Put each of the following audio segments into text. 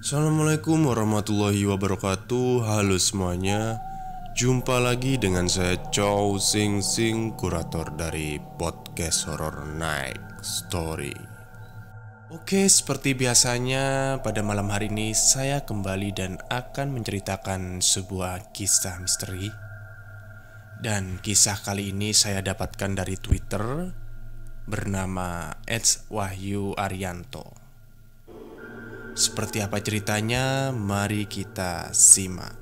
Assalamualaikum warahmatullahi wabarakatuh. Halo semuanya. Jumpa lagi dengan saya Chow Sing Sing Kurator dari podcast Horror Night Story. Oke seperti biasanya pada malam hari ini Saya kembali dan akan menceritakan sebuah kisah misteri. Dan kisah kali ini saya dapatkan dari Twitter Bernama Eds Wahyu Arianto seperti apa ceritanya? Mari kita simak.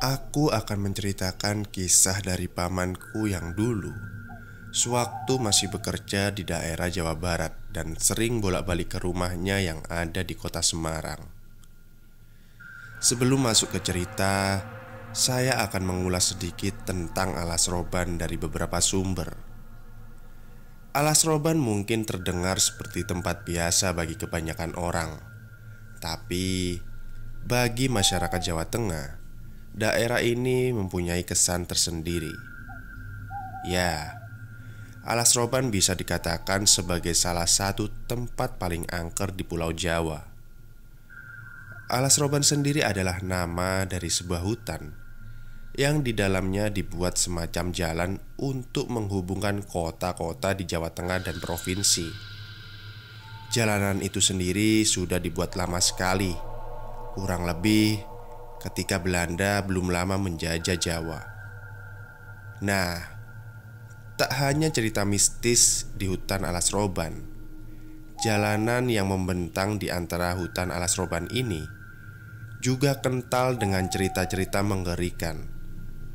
Aku akan menceritakan kisah dari pamanku yang dulu Sewaktu masih bekerja di daerah Jawa Barat Dan sering bolak-balik ke rumahnya yang ada di kota Semarang Sebelum masuk ke cerita Saya akan mengulas sedikit tentang alas roban dari beberapa sumber Alas roban mungkin terdengar seperti tempat biasa bagi kebanyakan orang, tapi bagi masyarakat Jawa Tengah, daerah ini mempunyai kesan tersendiri. Ya, alas roban bisa dikatakan sebagai salah satu tempat paling angker di Pulau Jawa. Alas roban sendiri adalah nama dari sebuah hutan yang di dalamnya dibuat semacam jalan untuk menghubungkan kota-kota di Jawa Tengah dan provinsi. Jalanan itu sendiri sudah dibuat lama sekali, kurang lebih ketika Belanda belum lama menjajah Jawa. Nah, tak hanya cerita mistis di hutan Alas Roban, jalanan yang membentang di antara hutan Alas Roban ini juga kental dengan cerita-cerita mengerikan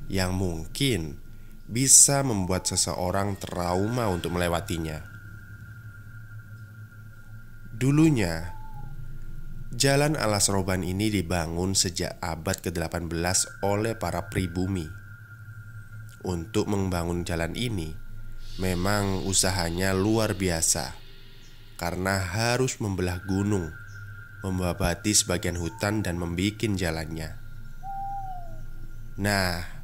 yang mungkin bisa membuat seseorang trauma untuk melewatinya. Dulunya, jalan alas roban ini dibangun sejak abad ke-18 oleh para pribumi. Untuk membangun jalan ini, memang usahanya luar biasa karena harus membelah gunung, membabati sebagian hutan dan membuat jalannya. Nah,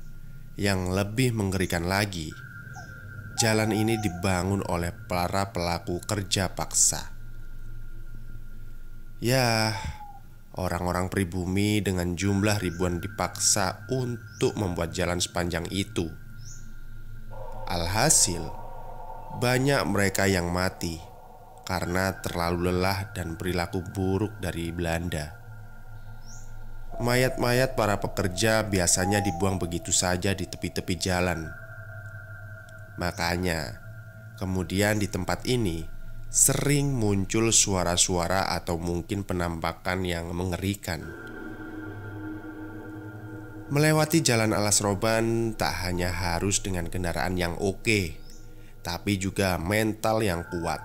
yang lebih mengerikan lagi, jalan ini dibangun oleh para pelaku kerja paksa. Ya, orang-orang pribumi dengan jumlah ribuan dipaksa untuk membuat jalan sepanjang itu. Alhasil, banyak mereka yang mati karena terlalu lelah dan perilaku buruk dari Belanda. Mayat-mayat para pekerja biasanya dibuang begitu saja di tepi-tepi jalan. Makanya, kemudian di tempat ini sering muncul suara-suara atau mungkin penampakan yang mengerikan. Melewati jalan alas roban tak hanya harus dengan kendaraan yang oke, tapi juga mental yang kuat,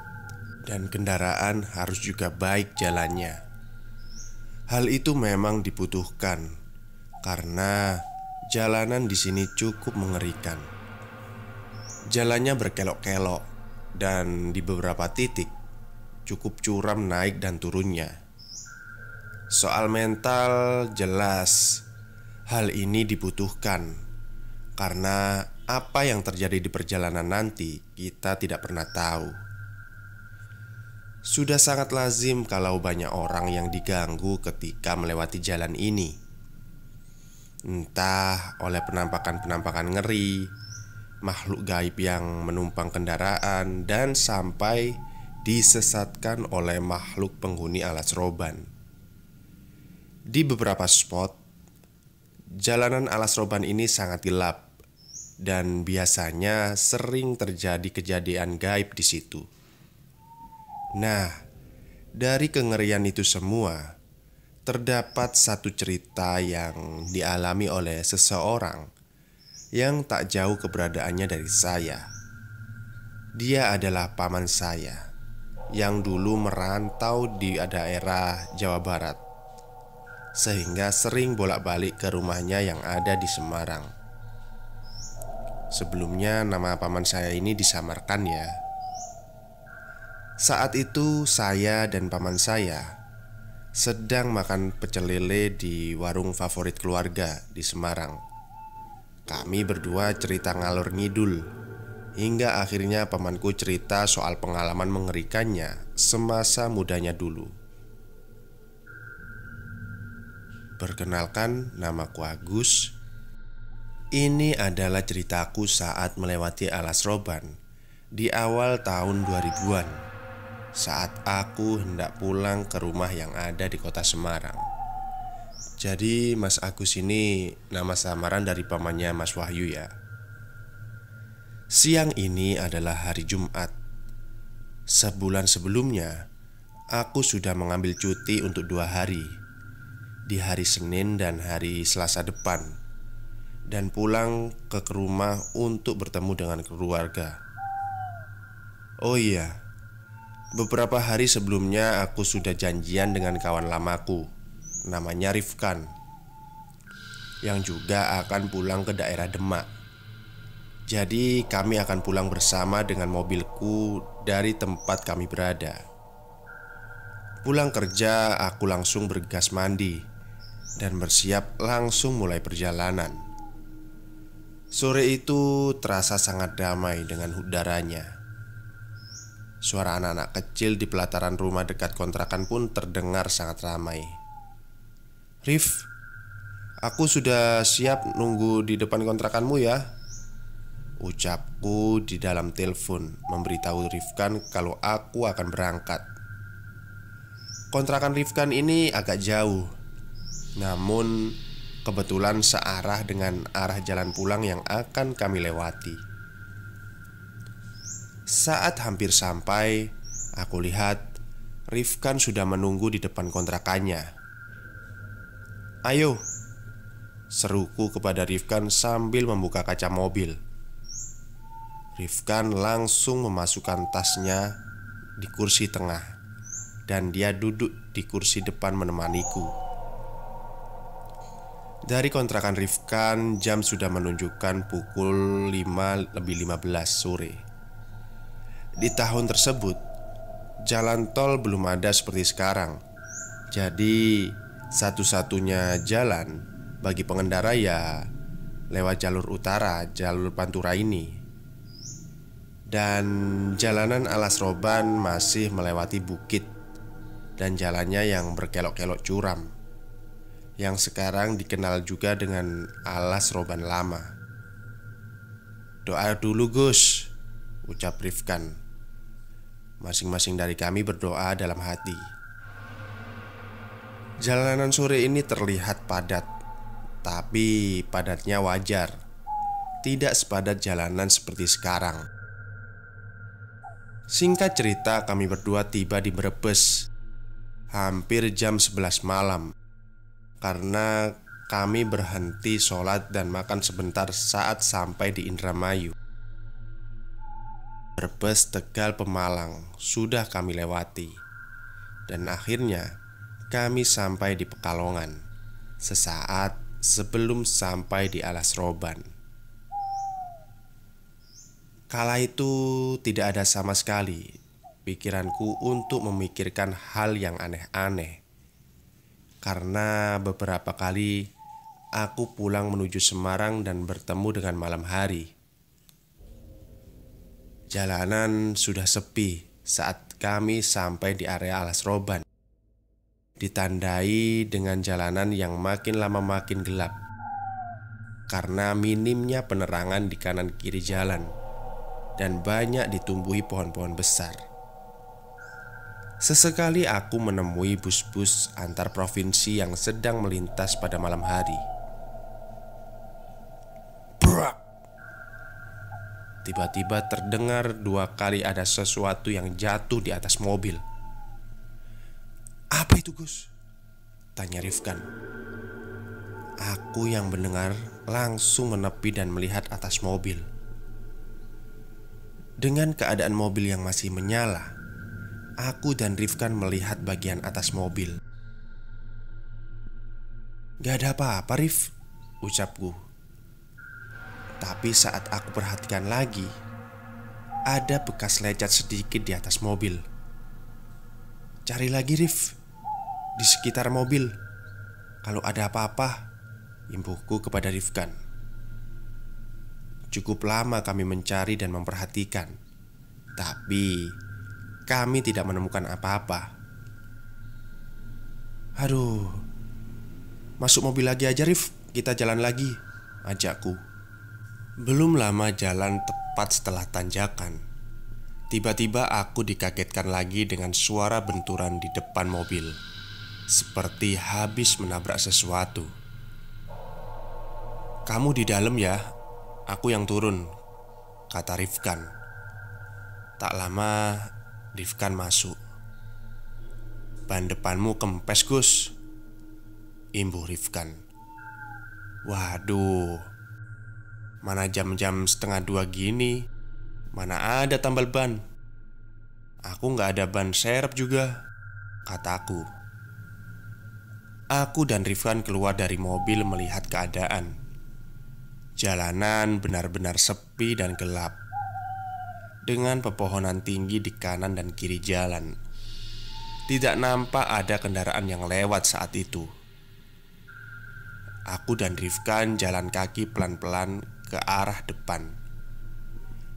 dan kendaraan harus juga baik jalannya. Hal itu memang dibutuhkan karena jalanan di sini cukup mengerikan. Jalannya berkelok-kelok dan di beberapa titik cukup curam naik dan turunnya. Soal mental jelas hal ini dibutuhkan karena apa yang terjadi di perjalanan nanti kita tidak pernah tahu. Sudah sangat lazim kalau banyak orang yang diganggu ketika melewati jalan ini. Entah oleh penampakan-penampakan ngeri Makhluk gaib yang menumpang kendaraan Dan sampai disesatkan oleh makhluk penghuni alas roban. Di beberapa spot Jalanan alas roban ini sangat gelap Dan biasanya sering terjadi kejadian gaib di situ Nah, dari kengerian itu semua, terdapat satu cerita yang dialami oleh seseorang yang tak jauh keberadaannya dari saya. Dia adalah paman saya yang dulu merantau di daerah Jawa Barat, sehingga sering bolak-balik ke rumahnya yang ada di Semarang. Sebelumnya, nama paman saya ini disamarkan, ya. Saat itu saya dan paman saya sedang makan pecel lele di warung favorit keluarga di Semarang. Kami berdua cerita ngalor ngidul hingga akhirnya pamanku cerita soal pengalaman mengerikannya semasa mudanya dulu. Perkenalkan, namaku Agus. Ini adalah ceritaku saat melewati alas roban di awal tahun 2000-an saat aku hendak pulang ke rumah yang ada di kota Semarang. Jadi, Mas Agus ini nama samaran dari pamannya Mas Wahyu ya. Siang ini adalah hari Jumat. Sebulan sebelumnya, aku sudah mengambil cuti untuk dua hari di hari Senin dan hari Selasa depan dan pulang ke rumah untuk bertemu dengan keluarga. Oh iya, beberapa hari sebelumnya aku sudah janjian dengan kawan lamaku, namanya Rifkan, yang juga akan pulang ke daerah Demak. Jadi, kami akan pulang bersama dengan mobilku dari tempat kami berada. Pulang kerja, aku langsung bergas mandi dan bersiap langsung mulai perjalanan. Sore itu terasa sangat damai dengan udaranya. Suara anak-anak kecil di pelataran rumah dekat kontrakan pun terdengar sangat ramai. Rif, aku sudah siap nunggu di depan kontrakanmu ya. Ucapku di dalam telepon memberitahu Rifkan kalau aku akan berangkat. Kontrakan Rifkan ini agak jauh namun kebetulan searah dengan arah jalan pulang yang akan kami lewati. Saat hampir sampai, aku lihat Rifkan sudah menunggu di depan kontrakannya. "Ayo," seruku kepada Rifkan sambil membuka kaca mobil. Rifkan langsung memasukkan tasnya di kursi tengah, dan dia duduk di kursi depan menemaniku. Dari kontrakan Rifkan jam sudah menunjukkan pukul 5 lebih 15 sore Di tahun tersebut Jalan tol belum ada seperti sekarang Jadi satu-satunya jalan bagi pengendara ya lewat jalur utara, jalur Pantura ini Dan jalanan alas roban masih melewati bukit Dan jalannya yang berkelok-kelok curam yang sekarang dikenal juga dengan alas roban lama. Doa dulu Gus, ucap Rifkan. Masing-masing dari kami berdoa dalam hati. Jalanan sore ini terlihat padat, tapi padatnya wajar. Tidak sepadat jalanan seperti sekarang. Singkat cerita, kami berdua tiba di Brebes hampir jam 11 malam karena kami berhenti sholat dan makan sebentar saat sampai di Indramayu. Brebes, Tegal, Pemalang sudah kami lewati, dan akhirnya kami sampai di Pekalongan sesaat sebelum sampai di Alas Roban. Kala itu tidak ada sama sekali pikiranku untuk memikirkan hal yang aneh-aneh karena beberapa kali aku pulang menuju Semarang dan bertemu dengan malam hari. Jalanan sudah sepi saat kami sampai di area Alas Roban. Ditandai dengan jalanan yang makin lama makin gelap karena minimnya penerangan di kanan kiri jalan dan banyak ditumbuhi pohon-pohon besar. Sesekali aku menemui bus-bus antar provinsi yang sedang melintas pada malam hari. Tiba-tiba terdengar dua kali ada sesuatu yang jatuh di atas mobil. Apa itu, Gus? Tanya Rifkan. Aku yang mendengar langsung menepi dan melihat atas mobil. Dengan keadaan mobil yang masih menyala, aku dan Rifkan melihat bagian atas mobil. Gak ada apa-apa, Rif, ucapku. Tapi saat aku perhatikan lagi, ada bekas lecet sedikit di atas mobil. Cari lagi, Rif, di sekitar mobil. Kalau ada apa-apa, imbuhku kepada Rifkan. Cukup lama kami mencari dan memperhatikan, tapi kami tidak menemukan apa-apa. Aduh, Masuk mobil lagi aja Rif Kita jalan lagi Ajakku Belum lama jalan tepat setelah tanjakan. Tiba-tiba aku dikagetkan lagi dengan suara benturan di depan mobil Seperti habis menabrak sesuatu. Kamu di dalam ya Aku yang turun Kata Rifkan. Tak lama Rifkan masuk. Ban depanmu kempes Gus Imbuh Rifkan. Waduh Mana jam-jam setengah dua gini Mana ada tambal ban. Aku nggak ada ban serep juga Kataku Aku. Dan Rifkan keluar dari mobil melihat keadaan. Jalanan benar-benar sepi dan gelap Dengan pepohonan tinggi di kanan dan kiri jalan. Tidak nampak ada kendaraan yang lewat saat itu. Aku dan Rifkan jalan kaki pelan-pelan ke arah depan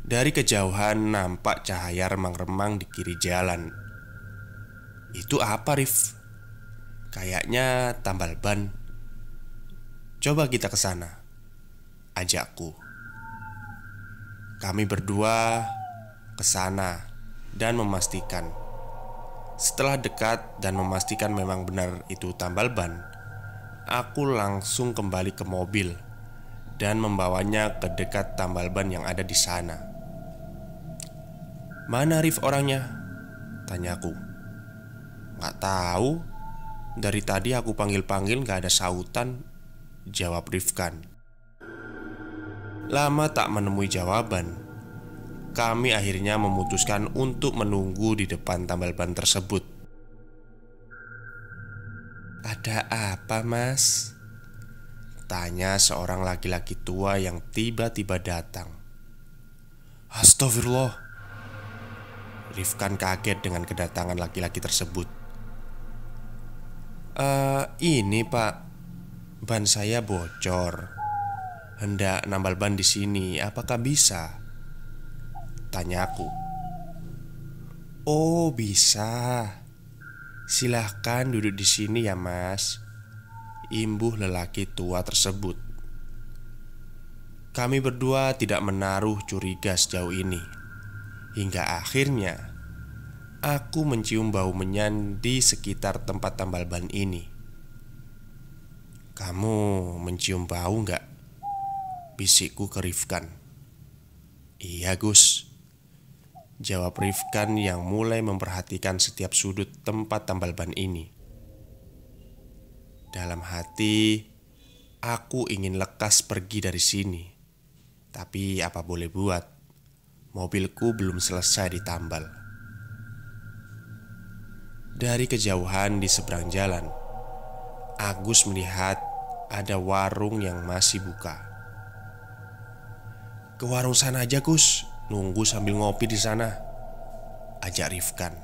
Dari kejauhan nampak cahaya remang-remang di kiri jalan Itu apa Rif? Kayaknya tambal ban. Coba kita ke sana. Ajakku. Kami berdua ke sana dan memastikan. Setelah dekat dan memastikan memang benar itu tambal ban, aku langsung kembali ke mobil dan membawanya ke dekat tambal ban yang ada di sana. "Mana Rif orangnya?" tanyaku. "Gak tahu," Dari tadi aku panggil-panggil gak ada sautan Jawab Rifkan Lama tak menemui jawaban Kami akhirnya memutuskan untuk menunggu di depan tambal ban tersebut Ada apa mas? Tanya seorang laki-laki tua yang tiba-tiba datang Astagfirullah Rifkan kaget dengan kedatangan laki-laki tersebut Uh, ini pak, ban saya bocor. Hendak nambal ban di sini, apakah bisa? Tanyaku. Oh bisa. Silahkan duduk di sini ya mas. Imbuh lelaki tua tersebut. Kami berdua tidak menaruh curiga sejauh ini Hingga akhirnya Aku mencium bau menyan di sekitar tempat tambal ban ini. Kamu mencium bau nggak? Bisikku ke Rifkan. Iya Gus Jawab Rifkan yang mulai memperhatikan setiap sudut tempat tambal ban ini Dalam hati Aku ingin lekas pergi dari sini Tapi apa boleh buat Mobilku belum selesai ditambal dari kejauhan di seberang jalan, Agus melihat ada warung yang masih buka. Ke warung sana aja, Gus. Nunggu sambil ngopi di sana. Ajak Rifkan.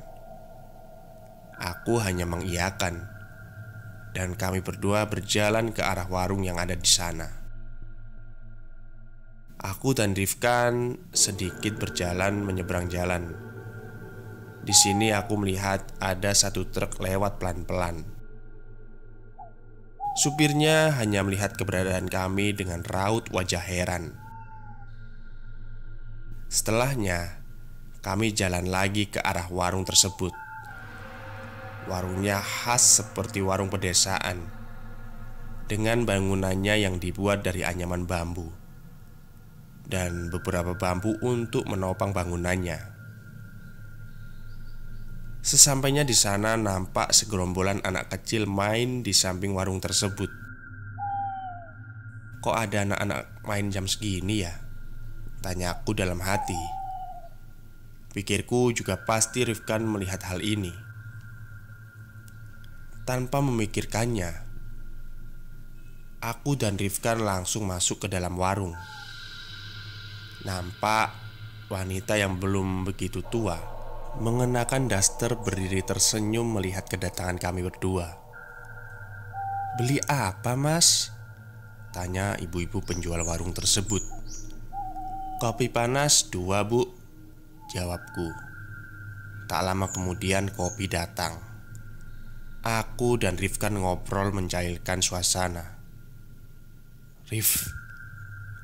Aku hanya mengiyakan, dan kami berdua berjalan ke arah warung yang ada di sana. Aku dan Rifkan sedikit berjalan menyeberang jalan di sini aku melihat ada satu truk lewat pelan-pelan. Supirnya hanya melihat keberadaan kami dengan raut wajah heran. Setelahnya, kami jalan lagi ke arah warung tersebut. Warungnya khas seperti warung pedesaan, dengan bangunannya yang dibuat dari anyaman bambu dan beberapa bambu untuk menopang bangunannya. Sesampainya di sana nampak segerombolan anak kecil main di samping warung tersebut. Kok ada anak-anak main jam segini ya? Tanya aku dalam hati. Pikirku juga pasti Rifkan melihat hal ini. Tanpa memikirkannya, aku dan Rifkan langsung masuk ke dalam warung. Nampak wanita yang belum begitu tua Mengenakan daster berdiri tersenyum melihat kedatangan kami berdua. Beli apa mas? Tanya ibu-ibu penjual warung tersebut. Kopi panas dua bu Jawabku. Tak lama kemudian kopi datang Aku dan Rifkan ngobrol mencairkan suasana Rif,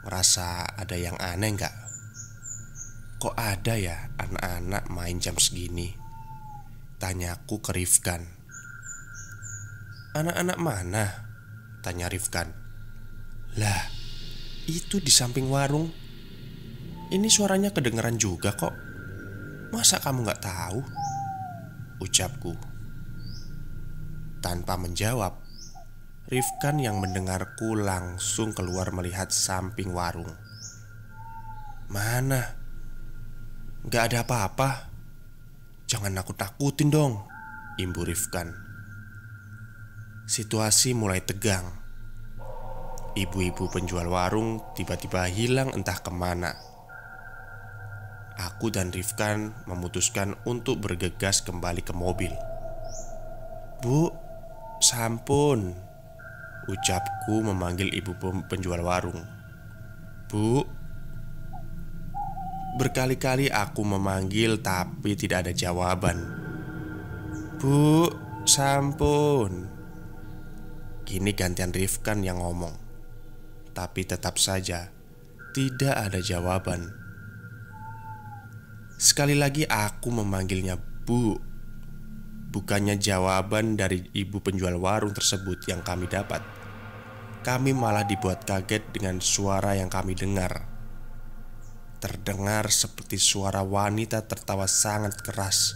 ngerasa ada yang aneh nggak? Kok ada ya anak-anak main jam segini? Tanyaku ke Rifkan Anak-anak mana? Tanya Rifkan Lah, itu di samping warung Ini suaranya kedengeran juga kok Masa kamu nggak tahu? Ucapku Tanpa menjawab. Rifkan yang mendengarku langsung keluar melihat samping warung. Mana? Gak ada apa-apa. Jangan aku takutin dong Imbu Rifkan. Situasi mulai tegang. Ibu-ibu penjual warung tiba-tiba hilang entah ke mana. Aku dan Rifkan memutuskan untuk bergegas kembali ke mobil. Bu, sampun Ucapku memanggil ibu penjual warung Bu Berkali-kali aku memanggil tapi tidak ada jawaban Bu, sampun Kini gantian Rifkan yang ngomong tapi tetap saja tidak ada jawaban. Sekali lagi aku memanggilnya Bu. Bukannya jawaban dari ibu penjual warung tersebut yang kami dapat. Kami malah dibuat kaget dengan suara yang kami dengar. Terdengar seperti suara wanita tertawa sangat keras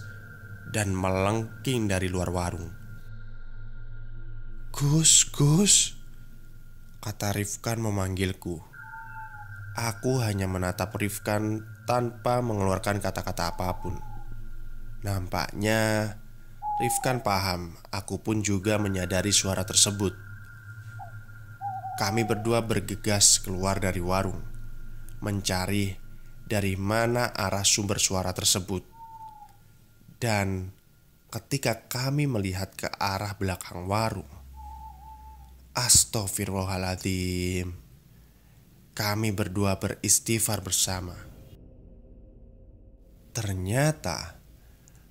dan melengking dari luar warung. Gus, Gus, Kata Rifkan memanggilku Aku hanya menatap Rifkan tanpa mengeluarkan kata-kata apa pun Nampaknya Rifkan paham Aku pun juga menyadari suara tersebut. Kami berdua bergegas keluar dari warung Mencari dari mana arah sumber suara tersebut. Dan ketika kami melihat ke arah belakang warung Astaghfirullahaladzim Kami berdua beristighfar bersama. Ternyata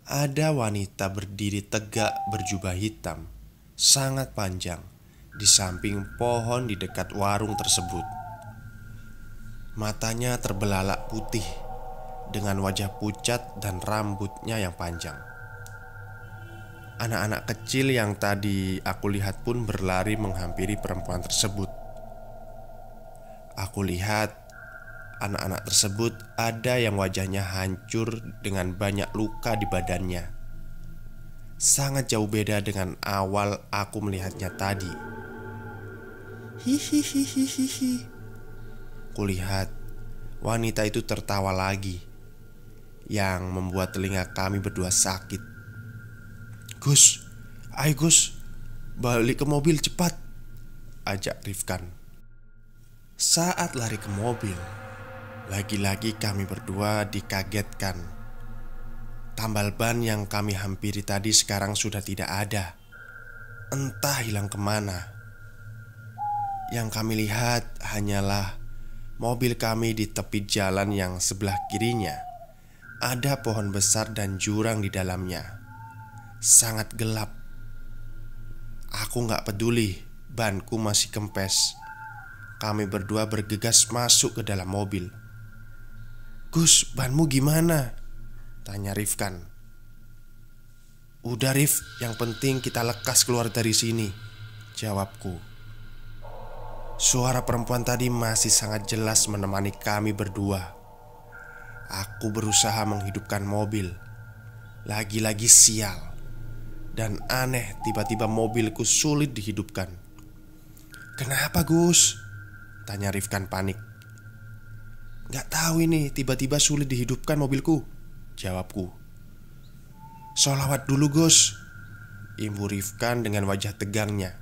Ada wanita berdiri tegak berjubah hitam Sangat panjang Di samping pohon di dekat warung tersebut Matanya terbelalak putih Dengan wajah pucat dan rambutnya yang panjang Anak-anak kecil yang tadi aku lihat pun berlari menghampiri perempuan tersebut. Aku lihat anak-anak tersebut ada yang wajahnya hancur dengan banyak luka di badannya. Sangat jauh beda dengan awal aku melihatnya tadi. Hihihihihi. Kulihat wanita itu tertawa lagi, yang membuat telinga kami berdua sakit. Gus, ayo Gus, balik ke mobil cepat Ajak Rifkan Saat lari ke mobil Lagi-lagi kami berdua dikagetkan Tambal ban yang kami hampiri tadi sekarang sudah tidak ada Entah hilang ke mana Yang kami lihat hanyalah Mobil kami di tepi jalan yang sebelah kirinya Ada pohon besar dan jurang di dalamnya sangat gelap. Aku gak peduli, banku masih kempes. Kami berdua bergegas masuk ke dalam mobil. Gus, banmu gimana? Tanya Rifkan. Udah Rif, yang penting kita lekas keluar dari sini Jawabku. Suara perempuan tadi masih sangat jelas menemani kami berdua. Aku berusaha menghidupkan mobil. Lagi-lagi sial. Dan aneh tiba-tiba mobilku sulit dihidupkan. Kenapa Gus? Tanya Rifkan panik Gak tahu ini tiba-tiba sulit dihidupkan mobilku. Jawabku. Solawat dulu Gus. Imbu Rifkan dengan wajah tegangnya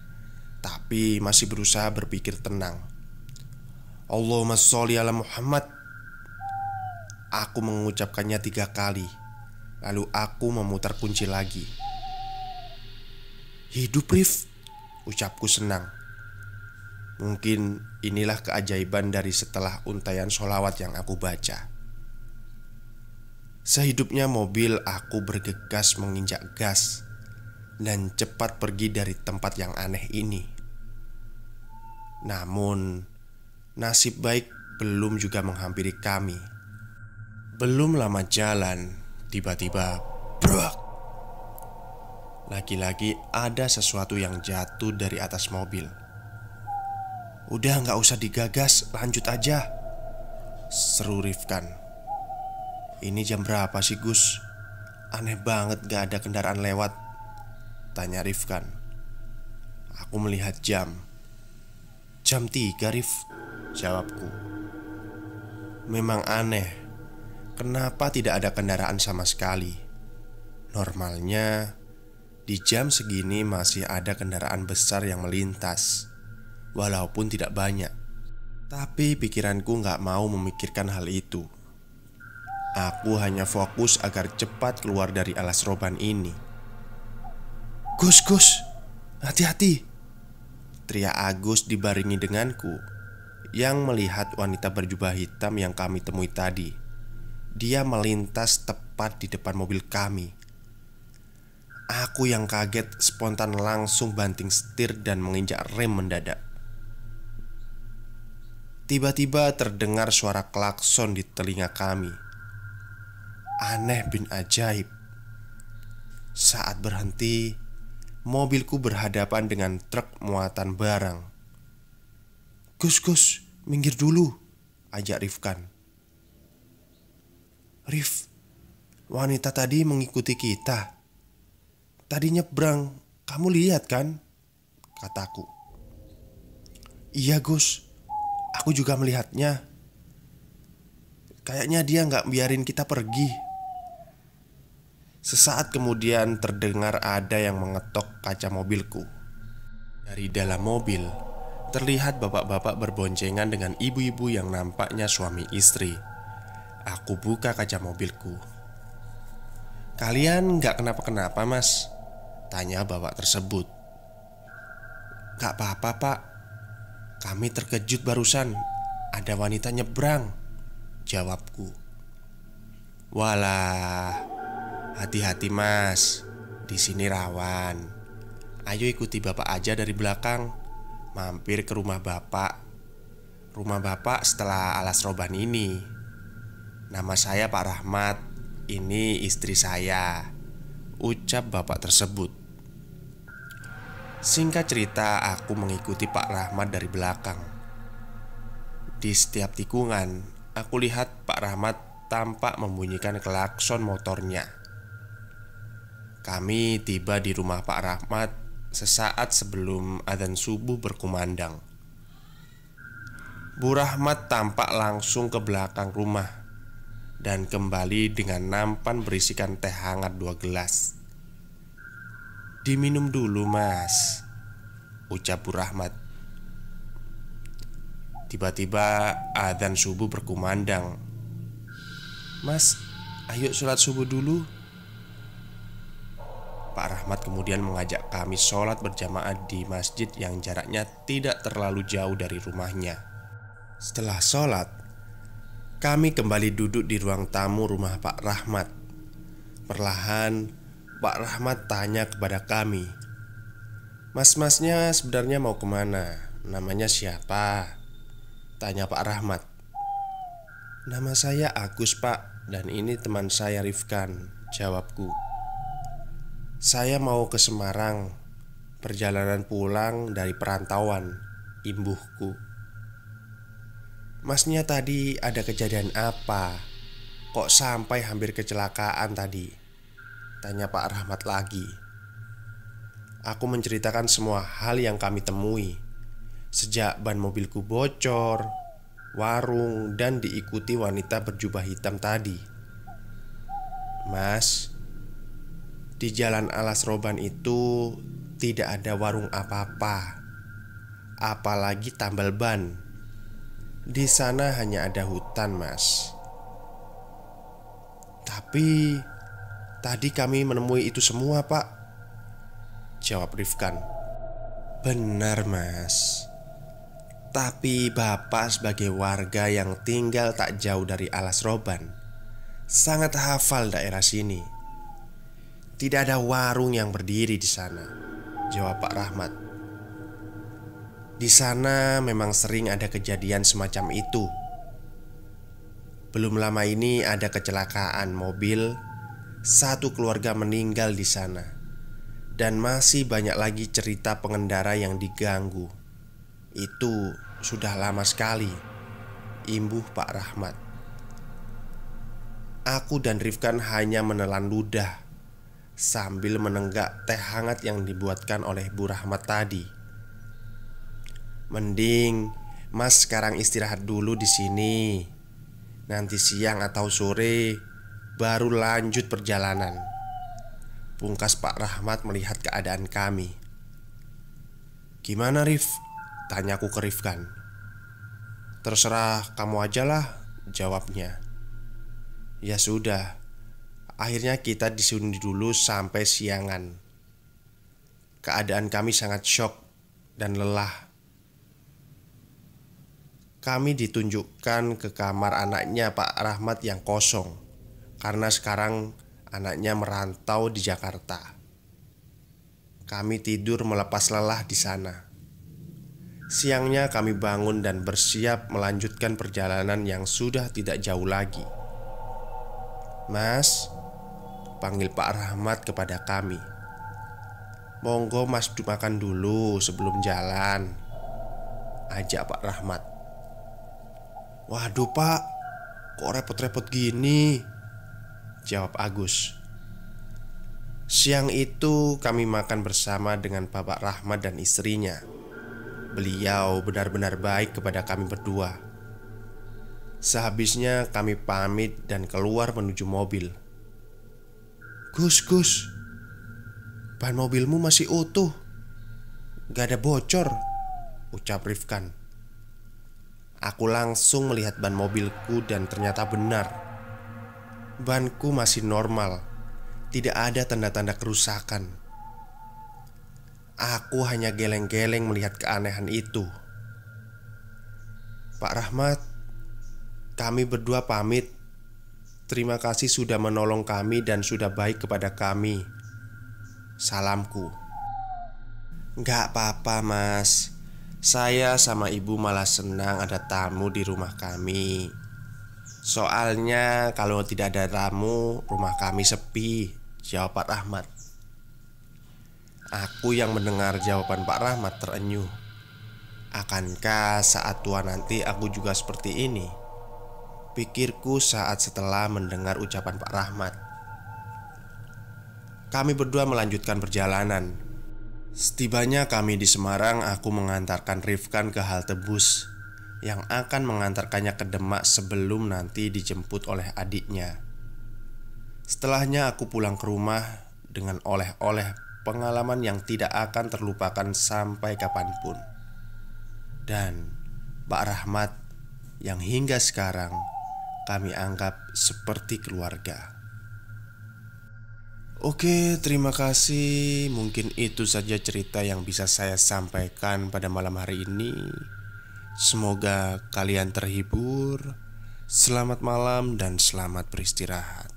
Tapi masih berusaha berpikir tenang. Allahumma sholli ala Muhammad. Aku mengucapkannya tiga kali Lalu aku memutar kunci lagi. Hidup Rif Ucapku senang Mungkin inilah keajaiban dari setelah untayan solawat yang aku baca Sehidupnya mobil aku bergegas menginjak gas dan cepat pergi dari tempat yang aneh ini. Namun, nasib baik belum juga menghampiri kami. Belum lama jalan, tiba-tiba brak. Lagi-lagi ada sesuatu yang jatuh dari atas mobil. Udah nggak usah digagas, lanjut aja. Seru Rifkan. Ini jam berapa sih Gus? Aneh banget gak ada kendaraan lewat. Tanya Rifkan. Aku melihat jam. Jam 3 Rif Jawabku. Memang aneh. Kenapa tidak ada kendaraan sama sekali? Normalnya Di jam segini masih ada kendaraan besar yang melintas Walaupun tidak banyak Tapi pikiranku nggak mau memikirkan hal itu Aku hanya fokus agar cepat keluar dari alas roban ini. "Gus, Gus, hati-hati!" Teriak Agus dibaringi denganku yang melihat wanita berjubah hitam yang kami temui tadi. Dia melintas tepat di depan mobil kami. Aku yang kaget spontan langsung banting setir dan menginjak rem mendadak. Tiba-tiba terdengar suara klakson di telinga kami. Aneh bin ajaib. Saat berhenti Mobilku berhadapan dengan truk muatan barang. Gus, Gus, minggir dulu Ajak Rifkan. Rif, wanita tadi mengikuti kita. Tadi nyebrang, kamu lihat kan? Kataku. Iya Gus, aku juga melihatnya Kayaknya dia nggak biarin kita pergi Sesaat kemudian terdengar ada yang mengetok kaca mobilku. Dari dalam mobil terlihat bapak-bapak berboncengan dengan ibu-ibu yang nampaknya suami istri. Aku buka kaca mobilku. "Kalian nggak kenapa-kenapa, Mas?" tanya bapak tersebut. "Gak apa-apa, Pak. Kami terkejut barusan ada wanita nyebrang," jawabku. Walah, Hati-hati mas, di sini rawan. Ayo ikuti bapak aja dari belakang, mampir ke rumah bapak. Rumah bapak setelah alas roban ini. Nama saya Pak Rahmat, ini istri saya. Ucap bapak tersebut. Singkat cerita, aku mengikuti Pak Rahmat dari belakang. Di setiap tikungan, aku lihat Pak Rahmat tampak membunyikan klakson motornya. Kami tiba di rumah Pak Rahmat sesaat sebelum adzan subuh berkumandang. Bu Rahmat tampak langsung ke belakang rumah dan kembali dengan nampan berisikan teh hangat dua gelas. Diminum dulu, Mas, ucap Bu Rahmat. Tiba-tiba adzan subuh berkumandang. Mas, ayo sholat subuh dulu. Pak Rahmat kemudian mengajak kami sholat berjamaah di masjid yang jaraknya tidak terlalu jauh dari rumahnya. Setelah sholat, kami kembali duduk di ruang tamu rumah Pak Rahmat. Perlahan, Pak Rahmat tanya kepada kami, "Mas-masnya sebenarnya mau ke mana? Namanya siapa?" Tanya Pak Rahmat. "Nama saya Agus, Pak, dan ini teman saya Rifkan," jawabku. Saya mau ke Semarang Perjalanan pulang dari perantauan Imbuhku Masnya tadi ada kejadian apa? Kok sampai hampir kecelakaan tadi? Tanya Pak Rahmat lagi. Aku menceritakan semua hal yang kami temui. Sejak ban mobilku bocor Warung dan diikuti wanita berjubah hitam tadi. Mas, di jalan alas roban itu tidak ada warung apa-apa. Apalagi tambal ban. Di sana hanya ada hutan mas. Tapi Tadi kami menemui itu semua pak Jawab Rifkan Benar mas Tapi bapak sebagai warga yang tinggal tak jauh dari alas roban Sangat hafal daerah sini Tidak ada warung yang berdiri di sana, jawab Pak Rahmat. Di sana memang sering ada kejadian semacam itu. Belum lama ini ada kecelakaan mobil, satu keluarga meninggal di sana, dan masih banyak lagi cerita pengendara yang diganggu. Itu sudah lama sekali, imbuh Pak Rahmat. Aku dan Rifkan hanya menelan ludah sambil menenggak teh hangat yang dibuatkan oleh Bu Rahmat tadi. Mending Mas sekarang istirahat dulu di sini. Nanti siang atau sore baru lanjut perjalanan. Pungkas Pak Rahmat melihat keadaan kami. Gimana Rif? Tanyaku ke Rifkan. Terserah kamu aja lah, jawabnya. Ya sudah, akhirnya kita disundi dulu sampai siangan. Keadaan kami sangat shock dan lelah kami ditunjukkan ke kamar anaknya Pak Rahmat yang kosong karena sekarang anaknya merantau di Jakarta. Kami tidur melepas lelah di sana. Siangnya kami bangun dan bersiap melanjutkan perjalanan yang sudah tidak jauh lagi. Mas, panggil Pak Rahmat kepada kami. Monggo Mas makan dulu sebelum jalan. Ajak Pak Rahmat. Waduh pak Kok repot-repot gini Jawab Agus. Siang itu kami makan bersama dengan Bapak Rahmat dan istrinya. Beliau benar-benar baik kepada kami berdua. Sehabisnya kami pamit dan keluar menuju mobil. Gus, Gus. Ban mobilmu masih utuh. Gak ada bocor Ucap Rifkan. Aku langsung melihat ban mobilku dan ternyata benar Banku masih normal. Tidak ada tanda-tanda kerusakan. Aku hanya geleng-geleng melihat keanehan itu. Pak Rahmat Kami berdua pamit. Terima kasih sudah menolong kami dan sudah baik kepada kami. Salamku. Gak apa-apa mas. Saya sama ibu malah senang ada tamu di rumah kami. Soalnya kalau tidak ada tamu, rumah kami sepi. Jawab Pak Rahmat. Aku yang mendengar jawaban Pak Rahmat terenyuh. Akankah saat tua nanti aku juga seperti ini? Pikirku saat setelah mendengar ucapan Pak Rahmat. Kami berdua melanjutkan perjalanan Setibanya kami di Semarang, aku mengantarkan Rifkan ke halte bus yang akan mengantarkannya ke Demak sebelum nanti dijemput oleh adiknya. Setelahnya aku pulang ke rumah dengan oleh-oleh pengalaman yang tidak akan terlupakan sampai kapan pun. Dan Pak Rahmat yang hingga sekarang kami anggap seperti keluarga. Oke, terima kasih. Mungkin itu saja cerita yang bisa saya sampaikan pada malam hari ini. Semoga kalian terhibur. Selamat malam dan selamat beristirahat.